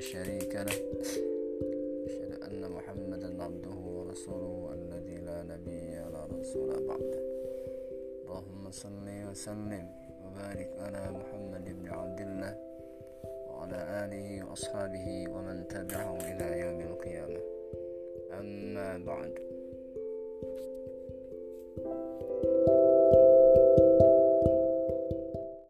شريك له. أشهد أن محمدا عبده ورسوله الذي لا نبي ولا رسول بعده. اللهم صل وسلم وبارك على محمد بن عبد الله وعلى آله وأصحابه ومن تبعهم إلى يوم القيامة. أما بعد.